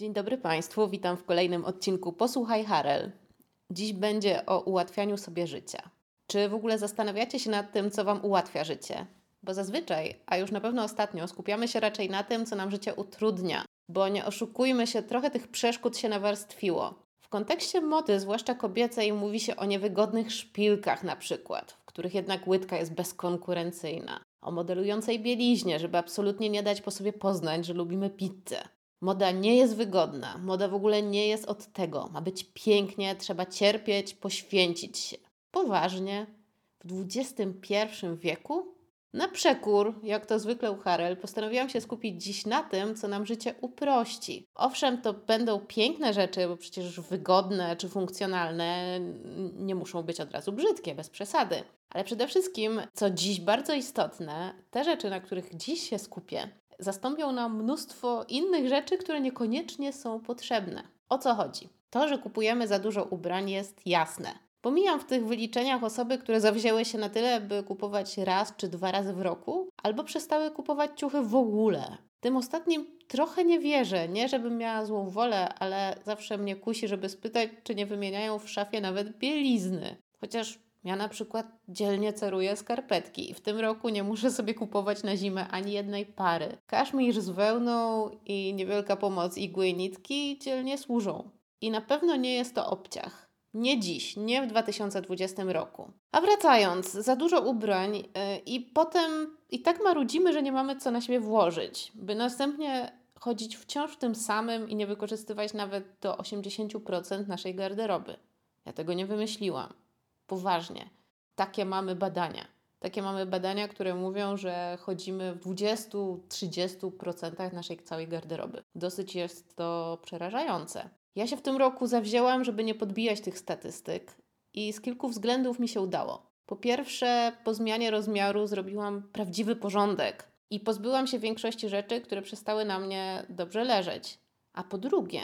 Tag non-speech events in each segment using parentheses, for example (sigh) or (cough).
Dzień dobry Państwu, witam w kolejnym odcinku Posłuchaj Harel. Dziś będzie o ułatwianiu sobie życia. Czy w ogóle zastanawiacie się nad tym, co Wam ułatwia życie? Bo zazwyczaj, a już na pewno ostatnio, skupiamy się raczej na tym, co nam życie utrudnia. Bo nie oszukujmy się, trochę tych przeszkód się nawarstwiło. W kontekście mody, zwłaszcza kobiecej, mówi się o niewygodnych szpilkach na przykład, w których jednak łydka jest bezkonkurencyjna. O modelującej bieliźnie, żeby absolutnie nie dać po sobie poznać, że lubimy pizzę. Moda nie jest wygodna, moda w ogóle nie jest od tego. Ma być pięknie, trzeba cierpieć, poświęcić się. Poważnie, w XXI wieku? Na przekór, jak to zwykle u Harel, postanowiłam się skupić dziś na tym, co nam życie uprości. Owszem, to będą piękne rzeczy, bo przecież wygodne czy funkcjonalne nie muszą być od razu brzydkie, bez przesady. Ale przede wszystkim, co dziś bardzo istotne, te rzeczy, na których dziś się skupię, zastąpią nam mnóstwo innych rzeczy, które niekoniecznie są potrzebne. O co chodzi? To, że kupujemy za dużo ubrań jest jasne. Pomijam w tych wyliczeniach osoby, które zawzięły się na tyle, by kupować raz czy dwa razy w roku, albo przestały kupować ciuchy w ogóle. Tym ostatnim trochę nie wierzę. Nie, żebym miała złą wolę, ale zawsze mnie kusi, żeby spytać, czy nie wymieniają w szafie nawet bielizny. Chociaż ja na przykład dzielnie ceruję skarpetki i w tym roku nie muszę sobie kupować na zimę ani jednej pary. Kaszmir z wełną i niewielka pomoc igły i nitki dzielnie służą. I na pewno nie jest to obciach. Nie dziś, nie w 2020 roku. A wracając, za dużo ubrań yy, i potem i tak marudzimy, że nie mamy co na siebie włożyć, by następnie chodzić wciąż w tym samym i nie wykorzystywać nawet do 80% naszej garderoby. Ja tego nie wymyśliłam poważnie. Takie mamy badania. Takie mamy badania, które mówią, że chodzimy w 20-30% naszej całej garderoby. Dosyć jest to przerażające. Ja się w tym roku zawzięłam, żeby nie podbijać tych statystyk i z kilku względów mi się udało. Po pierwsze, po zmianie rozmiaru zrobiłam prawdziwy porządek i pozbyłam się większości rzeczy, które przestały na mnie dobrze leżeć. A po drugie,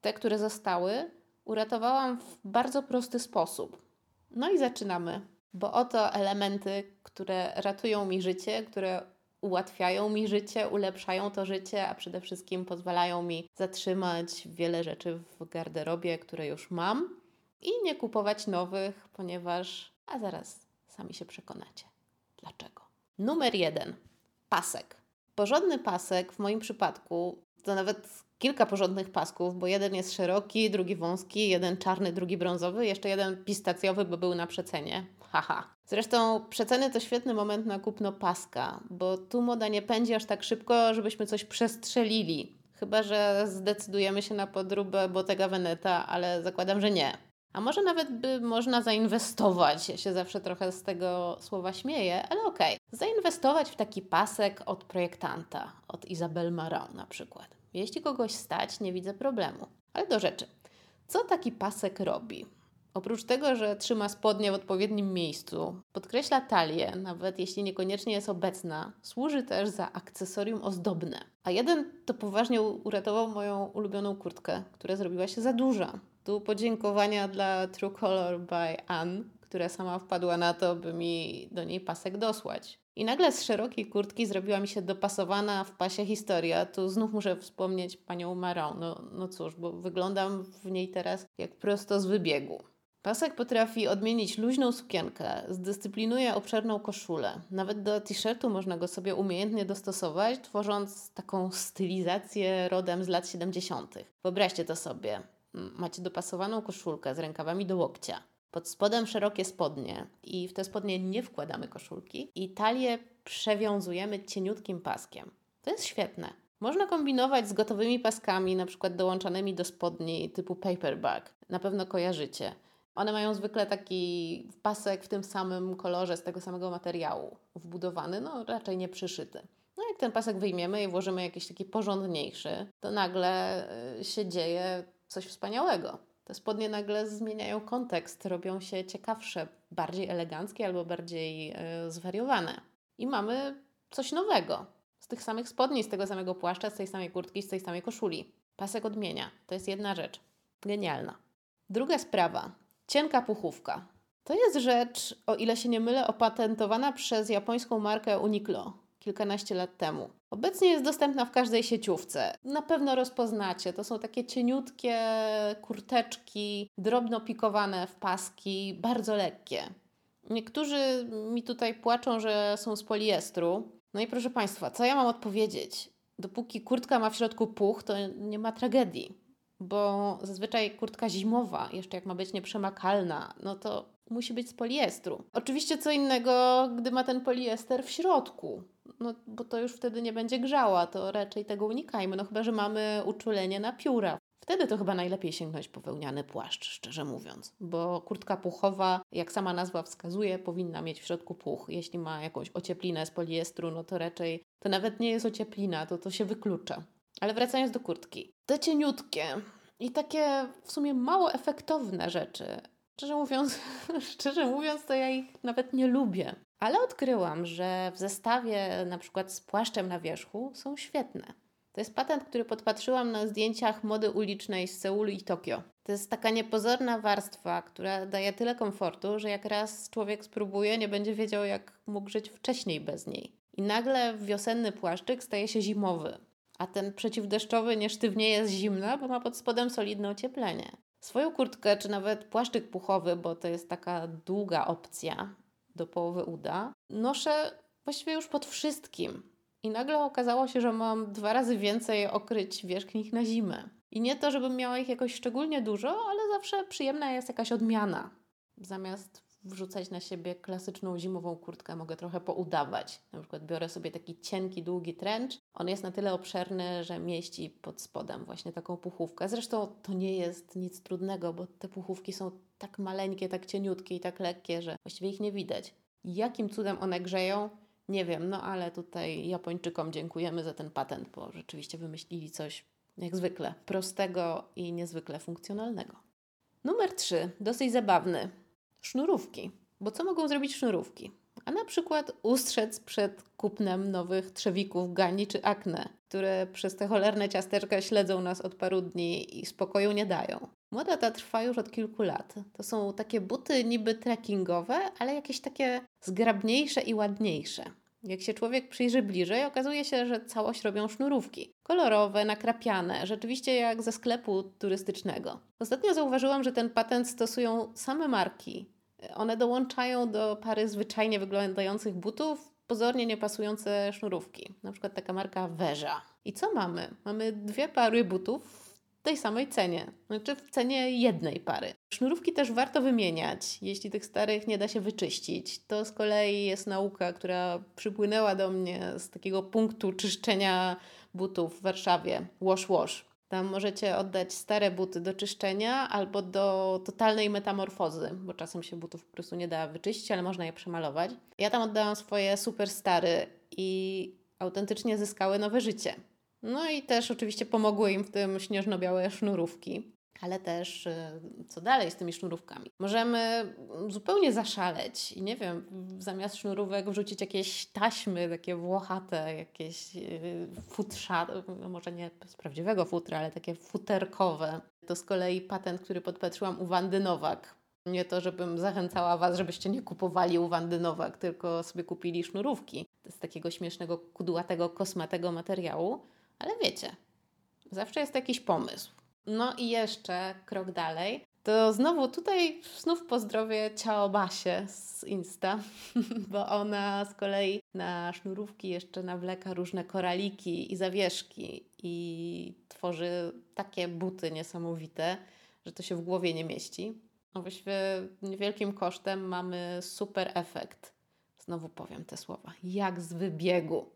te, które zostały, uratowałam w bardzo prosty sposób. No i zaczynamy, bo oto elementy, które ratują mi życie, które ułatwiają mi życie, ulepszają to życie, a przede wszystkim pozwalają mi zatrzymać wiele rzeczy w garderobie, które już mam i nie kupować nowych, ponieważ, a zaraz sami się przekonacie. Dlaczego? Numer jeden. Pasek. Porządny pasek w moim przypadku to nawet kilka porządnych pasków, bo jeden jest szeroki, drugi wąski, jeden czarny, drugi brązowy, jeszcze jeden pistacjowy, bo był na przecenie. Haha. Zresztą przeceny to świetny moment na kupno paska, bo tu moda nie pędzi aż tak szybko, żebyśmy coś przestrzelili. Chyba, że zdecydujemy się na podróbę Bottega Veneta, ale zakładam, że nie. A może nawet by można zainwestować. Ja się zawsze trochę z tego słowa śmieję, ale okej. Okay. Zainwestować w taki pasek od projektanta, od Isabel Marant na przykład. Jeśli kogoś stać, nie widzę problemu. Ale do rzeczy. Co taki pasek robi? Oprócz tego, że trzyma spodnie w odpowiednim miejscu, podkreśla talię, nawet jeśli niekoniecznie jest obecna, służy też za akcesorium ozdobne. A jeden to poważnie uratował moją ulubioną kurtkę, która zrobiła się za duża. Tu podziękowania dla True Color by Anne, która sama wpadła na to, by mi do niej pasek dosłać. I nagle z szerokiej kurtki zrobiła mi się dopasowana w pasie historia. Tu znów muszę wspomnieć panią Marą. No, no cóż, bo wyglądam w niej teraz jak prosto z wybiegu. Pasek potrafi odmienić luźną sukienkę, zdyscyplinuje obszerną koszulę. Nawet do t-shirtu można go sobie umiejętnie dostosować, tworząc taką stylizację rodem z lat 70. Wyobraźcie to sobie. Macie dopasowaną koszulkę z rękawami do łokcia pod spodem szerokie spodnie i w te spodnie nie wkładamy koszulki i talię przewiązujemy cieniutkim paskiem. To jest świetne. Można kombinować z gotowymi paskami, na przykład dołączanymi do spodni typu paperback. Na pewno kojarzycie. One mają zwykle taki pasek w tym samym kolorze, z tego samego materiału, wbudowany, no raczej nie przyszyty. No jak ten pasek wyjmiemy i włożymy jakiś taki porządniejszy, to nagle y, się dzieje coś wspaniałego. Te spodnie nagle zmieniają kontekst, robią się ciekawsze, bardziej eleganckie albo bardziej yy, zwariowane. I mamy coś nowego. Z tych samych spodni, z tego samego płaszcza, z tej samej kurtki, z tej samej koszuli. Pasek odmienia. To jest jedna rzecz. Genialna. Druga sprawa. Cienka puchówka. To jest rzecz, o ile się nie mylę, opatentowana przez japońską markę Uniqlo kilkanaście lat temu. Obecnie jest dostępna w każdej sieciówce. Na pewno rozpoznacie. To są takie cieniutkie kurteczki, drobno pikowane w paski, bardzo lekkie. Niektórzy mi tutaj płaczą, że są z poliestru. No i proszę Państwa, co ja mam odpowiedzieć? Dopóki kurtka ma w środku puch, to nie ma tragedii, bo zazwyczaj kurtka zimowa, jeszcze jak ma być nieprzemakalna, no to musi być z poliestru. Oczywiście co innego, gdy ma ten poliester w środku, no bo to już wtedy nie będzie grzała, to raczej tego unikajmy, no chyba, że mamy uczulenie na pióra. Wtedy to chyba najlepiej sięgnąć po wełniany płaszcz, szczerze mówiąc, bo kurtka puchowa, jak sama nazwa wskazuje, powinna mieć w środku puch. Jeśli ma jakąś ocieplinę z poliestru, no to raczej to nawet nie jest ocieplina, to to się wyklucza. Ale wracając do kurtki. Te cieniutkie i takie w sumie mało efektowne rzeczy. Szczerze mówiąc, (laughs) szczerze mówiąc, to ja ich nawet nie lubię. Ale odkryłam, że w zestawie na przykład z płaszczem na wierzchu są świetne. To jest patent, który podpatrzyłam na zdjęciach mody ulicznej z Seulu i Tokio. To jest taka niepozorna warstwa, która daje tyle komfortu, że jak raz człowiek spróbuje, nie będzie wiedział, jak mógł żyć wcześniej bez niej. I nagle wiosenny płaszczyk staje się zimowy, a ten przeciwdeszczowy nie sztywnieje z zimna, bo ma pod spodem solidne ocieplenie. Swoją kurtkę, czy nawet płaszczyk puchowy, bo to jest taka długa opcja do połowy uda, noszę właściwie już pod wszystkim. I nagle okazało się, że mam dwa razy więcej okryć wierzchnich na zimę. I nie to, żebym miała ich jakoś szczególnie dużo, ale zawsze przyjemna jest jakaś odmiana. Zamiast wrzucać na siebie klasyczną zimową kurtkę, mogę trochę poudawać. Na przykład biorę sobie taki cienki, długi trench. On jest na tyle obszerny, że mieści pod spodem właśnie taką puchówkę. Zresztą to nie jest nic trudnego, bo te puchówki są tak maleńkie, tak cieniutkie i tak lekkie, że właściwie ich nie widać. Jakim cudem one grzeją? Nie wiem, no ale tutaj Japończykom dziękujemy za ten patent, bo rzeczywiście wymyślili coś jak zwykle prostego i niezwykle funkcjonalnego. Numer 3, dosyć zabawny. Sznurówki. Bo co mogą zrobić sznurówki? A na przykład ustrzec przed kupnem nowych trzewików Gani czy Akne, które przez te cholerne ciasteczka śledzą nas od paru dni i spokoju nie dają. Moda ta trwa już od kilku lat. To są takie buty niby trekkingowe, ale jakieś takie zgrabniejsze i ładniejsze. Jak się człowiek przyjrzy bliżej, okazuje się, że całość robią sznurówki. Kolorowe, nakrapiane, rzeczywiście jak ze sklepu turystycznego. Ostatnio zauważyłam, że ten patent stosują same marki. One dołączają do pary zwyczajnie wyglądających butów pozornie niepasujące sznurówki. Na przykład taka marka Weża. I co mamy? Mamy dwie pary butów tej samej cenie, znaczy w cenie jednej pary. Sznurówki też warto wymieniać, jeśli tych starych nie da się wyczyścić. To z kolei jest nauka, która przypłynęła do mnie z takiego punktu czyszczenia butów w Warszawie. Wash Wash. Tam możecie oddać stare buty do czyszczenia albo do totalnej metamorfozy, bo czasem się butów po prostu nie da wyczyścić, ale można je przemalować. Ja tam oddałam swoje super stary i autentycznie zyskały nowe życie. No i też oczywiście pomogły im w tym śnieżno-białe sznurówki. Ale też y, co dalej z tymi sznurówkami? Możemy zupełnie zaszaleć i nie wiem, zamiast sznurówek wrzucić jakieś taśmy takie włochate, jakieś y, futrza, no może nie z prawdziwego futra, ale takie futerkowe. To z kolei patent, który podpatrzyłam u Wandy Nowak. Nie to, żebym zachęcała Was, żebyście nie kupowali u Wandy Nowak, tylko sobie kupili sznurówki z takiego śmiesznego, kudłatego, kosmatego materiału ale wiecie, zawsze jest jakiś pomysł. No i jeszcze krok dalej. To znowu tutaj znów pozdrowię Ciaobasie z Insta, (laughs) bo ona z kolei na sznurówki jeszcze nawleka różne koraliki i zawieszki i tworzy takie buty niesamowite, że to się w głowie nie mieści. No właściwie niewielkim kosztem mamy super efekt. Znowu powiem te słowa. Jak z wybiegu.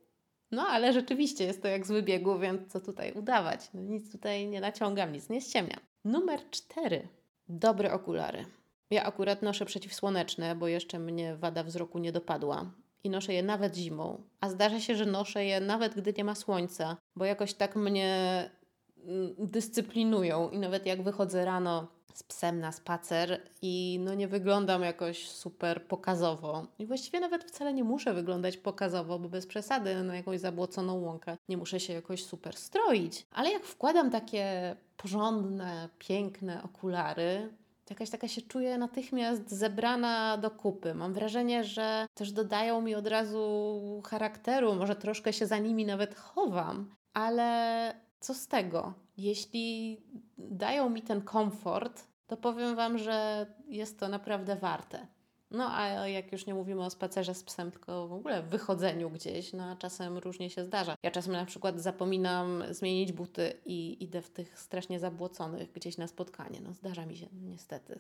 No ale rzeczywiście jest to jak z wybiegu, więc co tutaj udawać? No, nic tutaj nie naciągam, nic nie ściemniam. Numer cztery. Dobre okulary. Ja akurat noszę przeciwsłoneczne, bo jeszcze mnie wada wzroku nie dopadła. I noszę je nawet zimą. A zdarza się, że noszę je nawet gdy nie ma słońca, bo jakoś tak mnie mm, dyscyplinują. I nawet jak wychodzę rano z psem na spacer i no nie wyglądam jakoś super pokazowo. I właściwie nawet wcale nie muszę wyglądać pokazowo, bo bez przesady na jakąś zabłoconą łąkę nie muszę się jakoś super stroić. Ale jak wkładam takie porządne, piękne okulary, Jakaś taka się czuję natychmiast zebrana do kupy. Mam wrażenie, że też dodają mi od razu charakteru, może troszkę się za nimi nawet chowam, ale co z tego? Jeśli dają mi ten komfort, to powiem Wam, że jest to naprawdę warte. No a jak już nie mówimy o spacerze z psem, tylko w ogóle wychodzeniu gdzieś, no a czasem różnie się zdarza. Ja czasem na przykład zapominam zmienić buty i idę w tych strasznie zabłoconych gdzieś na spotkanie. No zdarza mi się niestety.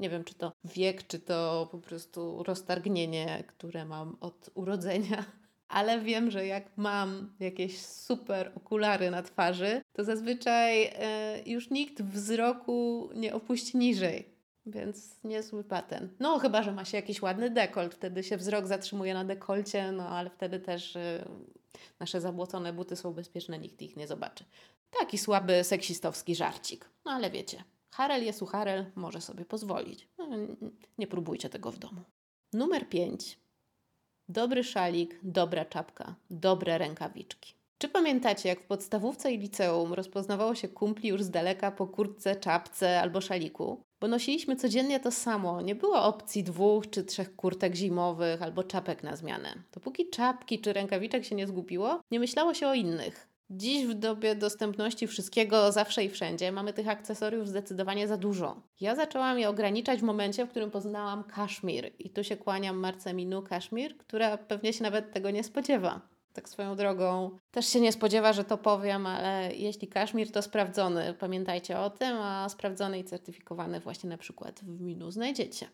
Nie wiem, czy to wiek, czy to po prostu roztargnienie, które mam od urodzenia ale wiem, że jak mam jakieś super okulary na twarzy, to zazwyczaj e, już nikt wzroku nie opuści niżej. Więc niezły patent. No, chyba, że ma się jakiś ładny dekolt, wtedy się wzrok zatrzymuje na dekolcie, no ale wtedy też y, nasze zabłocone buty są bezpieczne, nikt ich nie zobaczy. Taki słaby, seksistowski żarcik. No ale wiecie, Harel jest u Harel, może sobie pozwolić. No, nie próbujcie tego w domu. Numer 5. Dobry szalik, dobra czapka, dobre rękawiczki. Czy pamiętacie, jak w podstawówce i liceum rozpoznawało się kumpli już z daleka po kurtce, czapce albo szaliku? Bo nosiliśmy codziennie to samo. Nie było opcji dwóch czy trzech kurtek zimowych albo czapek na zmianę. Dopóki czapki czy rękawiczek się nie zgubiło, nie myślało się o innych. Dziś w dobie dostępności wszystkiego zawsze i wszędzie mamy tych akcesoriów zdecydowanie za dużo. Ja zaczęłam je ograniczać w momencie, w którym poznałam kaszmir i tu się kłaniam Marce Minu Kaszmir, która pewnie się nawet tego nie spodziewa. Tak swoją drogą też się nie spodziewa, że to powiem, ale jeśli kaszmir to sprawdzony, pamiętajcie o tym, a sprawdzony i certyfikowany właśnie na przykład w Minu znajdziecie.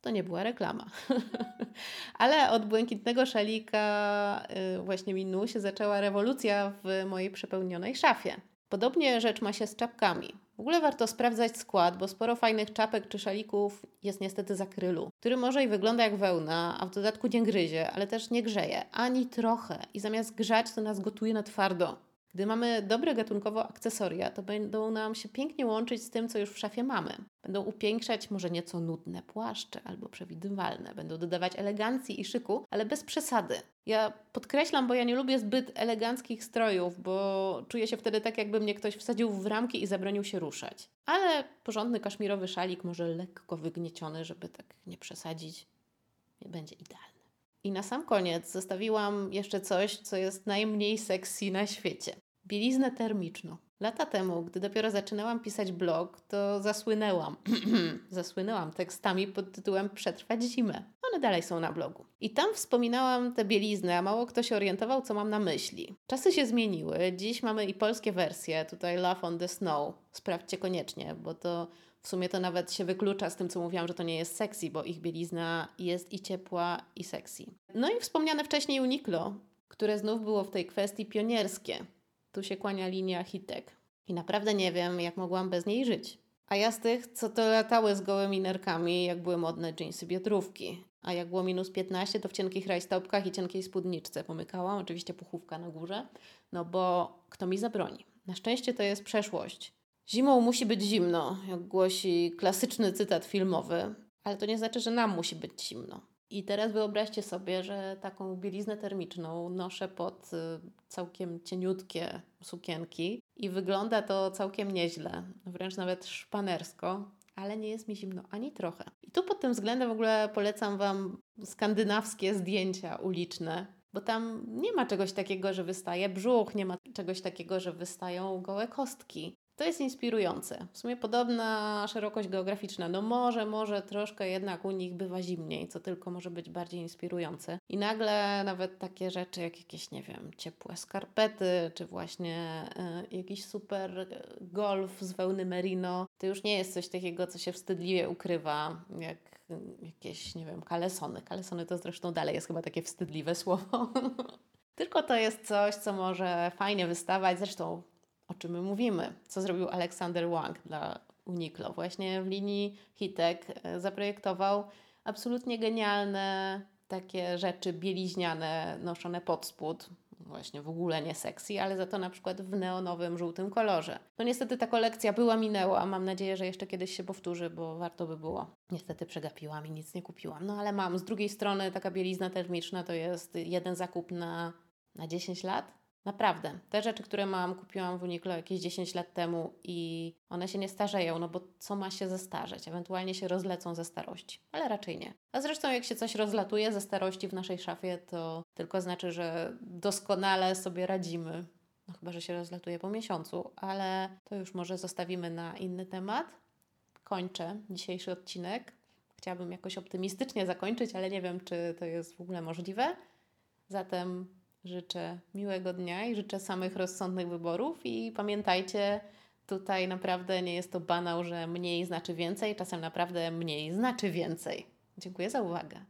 To nie była reklama. (laughs) Ale od błękitnego szalika y, właśnie Minu się zaczęła rewolucja w mojej przepełnionej szafie. Podobnie rzecz ma się z czapkami. W ogóle warto sprawdzać skład, bo sporo fajnych czapek czy szalików jest niestety z akrylu, który może i wygląda jak wełna, a w dodatku nie gryzie, ale też nie grzeje, ani trochę. I zamiast grzać, to nas gotuje na twardo. Gdy mamy dobre gatunkowo akcesoria, to będą nam się pięknie łączyć z tym, co już w szafie mamy. Będą upiększać może nieco nudne płaszcze albo przewidywalne. Będą dodawać elegancji i szyku, ale bez przesady. Ja podkreślam, bo ja nie lubię zbyt eleganckich strojów, bo czuję się wtedy tak, jakby mnie ktoś wsadził w ramki i zabronił się ruszać. Ale porządny kaszmirowy szalik, może lekko wygnieciony, żeby tak nie przesadzić, będzie idealny. I na sam koniec zostawiłam jeszcze coś, co jest najmniej sexy na świecie. Bieliznę termiczną. Lata temu, gdy dopiero zaczynałam pisać blog, to zasłynęłam. (clears throat) zasłynęłam tekstami pod tytułem Przetrwać zimę. One dalej są na blogu. I tam wspominałam te bielizny, a mało kto się orientował, co mam na myśli. Czasy się zmieniły. Dziś mamy i polskie wersje. Tutaj Love on the Snow. Sprawdźcie koniecznie, bo to w sumie to nawet się wyklucza z tym, co mówiłam, że to nie jest sexy, bo ich bielizna jest i ciepła, i sexy. No i wspomniane wcześniej Uniqlo, które znów było w tej kwestii pionierskie. Tu się kłania linia hitek. I naprawdę nie wiem, jak mogłam bez niej żyć. A ja z tych, co to latały z gołymi nerkami, jak były modne jeansy biodrówki. A jak było minus 15, to w cienkich rajstopkach i cienkiej spódniczce pomykałam. Oczywiście puchówka na górze, no bo kto mi zabroni? Na szczęście to jest przeszłość. Zimą musi być zimno, jak głosi klasyczny cytat filmowy, ale to nie znaczy, że nam musi być zimno. I teraz wyobraźcie sobie, że taką bieliznę termiczną noszę pod y, całkiem cieniutkie sukienki i wygląda to całkiem nieźle, wręcz nawet szpanersko, ale nie jest mi zimno ani trochę. I tu pod tym względem w ogóle polecam Wam skandynawskie zdjęcia uliczne, bo tam nie ma czegoś takiego, że wystaje brzuch, nie ma czegoś takiego, że wystają gołe kostki. To jest inspirujące. W sumie podobna szerokość geograficzna. No może, może troszkę jednak u nich bywa zimniej, co tylko może być bardziej inspirujące. I nagle nawet takie rzeczy jak jakieś, nie wiem, ciepłe skarpety, czy właśnie y, jakiś super golf z wełny merino, to już nie jest coś takiego, co się wstydliwie ukrywa, jak jakieś, nie wiem, kalesony. Kalesony to zresztą dalej jest chyba takie wstydliwe słowo. (laughs) Tylko to jest coś, co może fajnie wystawać. Zresztą o czym my mówimy. Co zrobił Aleksander Wang dla Uniqlo? Właśnie w linii Hitek e, zaprojektował absolutnie genialne takie rzeczy bieliźniane noszone pod spód. Właśnie w ogóle nie sexy, ale za to na przykład w neonowym, żółtym kolorze. No niestety ta kolekcja była, minęła. Mam nadzieję, że jeszcze kiedyś się powtórzy, bo warto by było. Niestety przegapiłam i nic nie kupiłam. No ale mam. Z drugiej strony taka bielizna termiczna to jest jeden zakup na, na 10 lat Naprawdę. Te rzeczy, które mam, kupiłam w Uniqlo jakieś 10 lat temu i one się nie starzeją, no bo co ma się zestarzeć? Ewentualnie się rozlecą ze starości, ale raczej nie. A zresztą jak się coś rozlatuje ze starości w naszej szafie, to tylko znaczy, że doskonale sobie radzimy. No chyba, że się rozlatuje po miesiącu, ale to już może zostawimy na inny temat. Kończę dzisiejszy odcinek. Chciałabym jakoś optymistycznie zakończyć, ale nie wiem, czy to jest w ogóle możliwe. Zatem życzę miłego dnia i życzę samych rozsądnych wyborów i pamiętajcie, tutaj naprawdę nie jest to banał, że mniej znaczy więcej, czasem naprawdę mniej znaczy więcej. Dziękuję za uwagę.